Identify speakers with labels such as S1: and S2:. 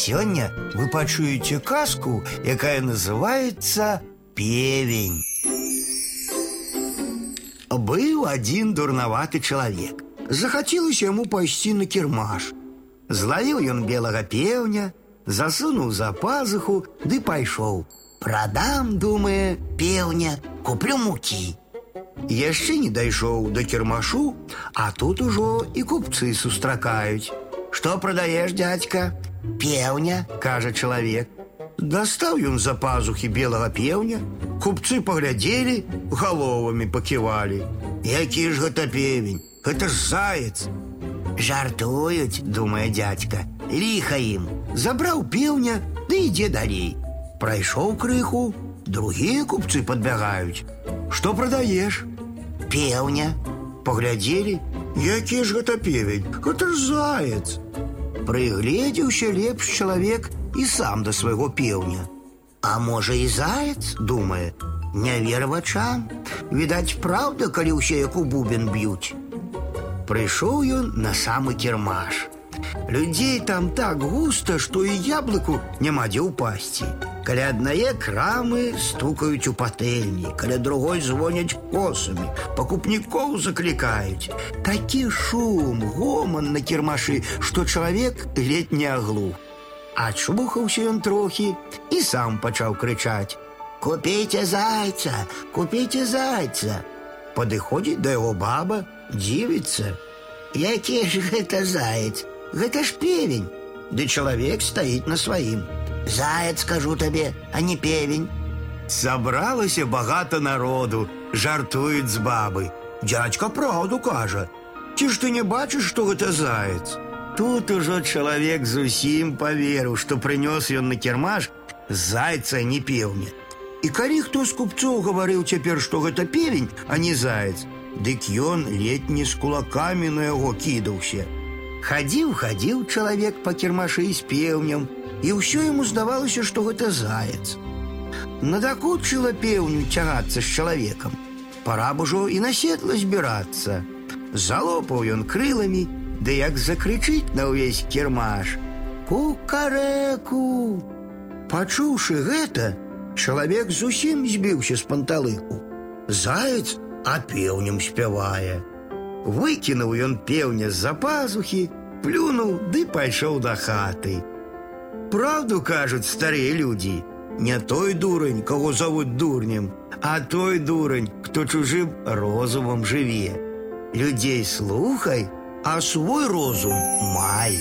S1: Сёння вы пачуеце казку, якая называется «Певень». Быў один дурноваты чалавек. Захацелася яму пайсці на кірмаш. Злавіў ён белага пеўня, засунуў за пазуху ды пайшоў. Прадам, думае, пеўня, куплю мукі. Яшчэ не дайшоў да кірмашу, а тут ужо і купцы сустракаюць. Што прадаеш, дядька? Пеўня, кажа чалавек. Дастаў ён за пазухі белага пеўня, купцы паглядзелі, галовамі паківалі. Які ж гэта певень? Гэта ж заяц. Жартуюць, думае дядька. Ліха ім. Забраў пеўня, ды ідзе далей. Прайшоў крыху, другія купцы падбягаюць. Што прадаеш? Пеўня. Паглядзелі, які ж гэта певень? Гэта ж заяц. Прыгледзеўся лепш чалавек і сам да свайго пеўня. А можа і заяц, думае, не вер вачам. Відаць, праўда, калі ўсе як у бубен б'юць. Прыйшоў ён на самы кірмаш. Людзей там так густа, што і яблыку няма дзе ўпасці. Каля аднае крамы стукаюць у патэльні, каля другой звоняць косамі, пакупнікоў заклікаюць. Такі шум, гоман на кірмашы, што чалавек ледь не аглух. Ачухаўся ён трохі і сам пачаў крычаць: « Купіце зайца, купіце зайца. Падыходзіць да яго баба, дзівіцца. Які ж гэта заяц? Гэта ж певень. Ды чалавек стаіць на сваім. Заяц, скажу табе, а не певень. Сабралася багата народу, жартуюць з бабы. Дядька праўду кажа. Ці ж ты не бачыш, што гэта заяц? Тут ужо чалавек зусім поверыў, што прынёс ён на кірмаш зайца не пеўня. І калі хто з купцоў гаварыў цяпер, што гэта певень, а не заяц, дык ён летні з кулакамі на яго кідаўся. Хадзіў, хадзіў чалавек па кірмашы з пеўнем, і ўсё яму здавалася, што гэта заяц. Надакучыла пеўню цягацца з чалавекам. Пора б ужо і на седла збірацца. Залопаў ён крыламі, ды як закрычыць на ўвесь кірмаш: Кукарэку! Пачуўшы гэта, чалавек зусім збіўся з панталыку. Заяц а пеўнем спявае. Выкінуў ён пеўня з-за пазухі, плюнуў ды пайшоў да хаты. Правду кажуць старыя людзі, не той дурань, кого зовут дурнем, а той дурань, кто чужим розумом жыве. Людзей слухай, а свой розум май.